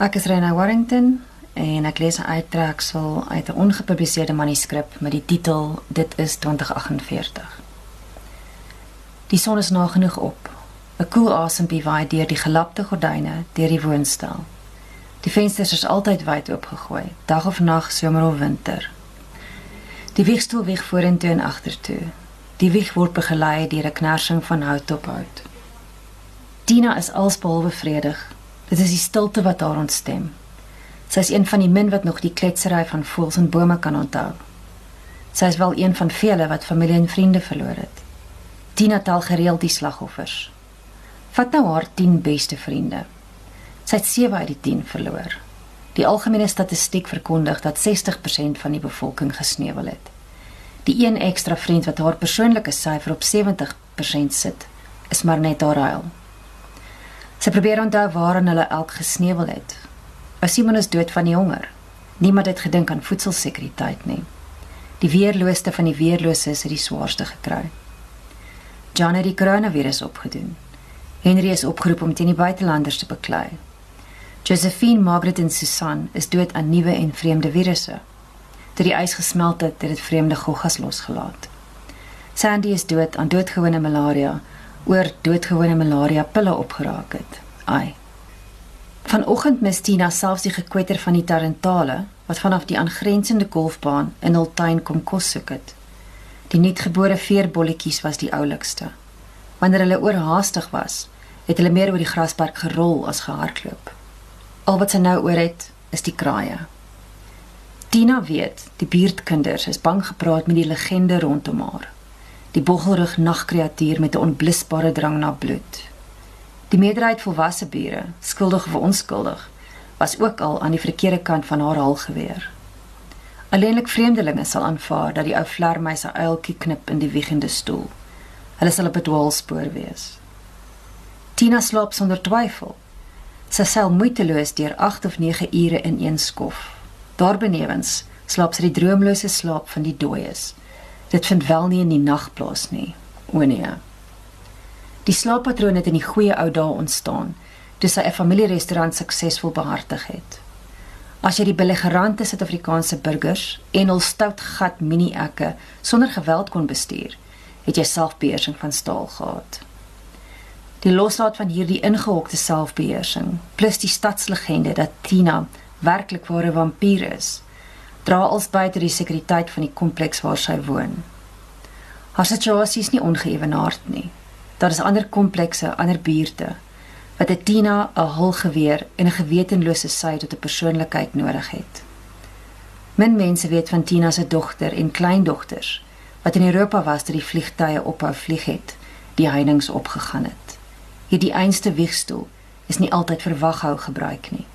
Ek is Rena Warrington en ek lees 'n uittreksel uit 'n ongepubliseerde manuskrip met die titel Dit is 2048. Die son is nagenoeg op. 'n Koel asempie waai deur die gelapte gordyne deur die woonstel. Die vensters is altyd wyd oopgegooi, dag of nag, somer of winter. Die wiegstoel wieg vorentoe en agtertoe. Die wieg word begelei deur 'n knarsing van hout op hout. Tina is alsbehalwe vredig. Dit is die stilte wat haar ontstem. Sy is een van die min wat nog die kletsery van voëls en bome kan onthou. Sy is wel een van vele wat familie en vriende verloor het. Tina tel gereeld die slagoffers. Vat nou haar 10 beste vriende. Sy het 7 uit die 10 verloor. Die algemene statistiek verkondig dat 60% van die bevolking gesneuwel het. Die een ekstra vriend wat haar persoonlike syfer op 70% sit, is maar net haar huil. Sy probeer onthou waar hulle elk gesneuwel het. Simon is dood van die honger. Niemand het gedink aan voedselsekuriteit nie. Die weerloosste van die weerloses het die swaarste gekry. John het die koronavirus opgedoen. Henry is opgeroep om teen die buitelanders te beklei. Josephine, Margaret en Susan is dood aan nuwe en vreemde virusse. Toe die ys gesmelt het, het dit vreemde goggas losgelaat. Sandy is dood aan doodgewone malaria, oor doodgewone malaria pille opgeraak het. Ai. Vanoggend mis Tina selfs die gekwetter van die tarantale wat vanaf die aangrensende golfbaan in hul tuin kom kos soek het. Die nuutgebore veerbolletjies was die oulikste. Wanneer hulle oorhaastig was, het hulle meer oor die grasperk gerol as gehardloop. Al wat sy nou oor het, is die kraaie. Tina weet, die buurtkinders is bang gepraat met die legende rondom haar. Die boggelrug nagkreatuur met 'n onblusbare drang na bloed. Die meerderheid volwasse bure, skuldig of onskuldig, was ook al aan die verkeerde kant van haar hal geweer. Alleenlik vreemdelinge sal aanvaar dat die ou vlermuis 'n uiltjie knip in die wiegende stoel. Hulle sal op 'n dwaalspoor wees. Tina slaap sonder twyfel. Sy sal moeiteloos deur 8 of 9 ure in een skof. Daarbenewens slaap sy die droomlose slaap van die dooies. Dit vind wel nie in die nag plaas nie. O nee. Die slaappatroon het in die goeie ou dae ontstaan toe sy 'n familierestaurant suksesvol behartig het. As jy die belligerante Suid-Afrikaanse burgers en hul stout gat mini-ekke sonder geweld kon bestuur, het jy selfbeheersing van staal gehad. Die loslaat van hierdie ingehokte selfbeheersing, plus die stadslegende dat Tina werklik ware vampier is, dra als by tot die sekuriteit van die kompleks waar sy woon. Haar situasie is nie ongeëwenaard nie. Daar is ander komplekse, ander buurte wat 'n Tina 'n hul geweer en 'n gewetenlose sy tot 'n persoonlikheid nodig het. Min mense weet van Tina se dogter en kleindogters wat in Europa was toe die vliegtye ophou vlieg het, die heininge opgegaan het hierdie einste wiegstoel is nie altyd vir waghou gebruik nie.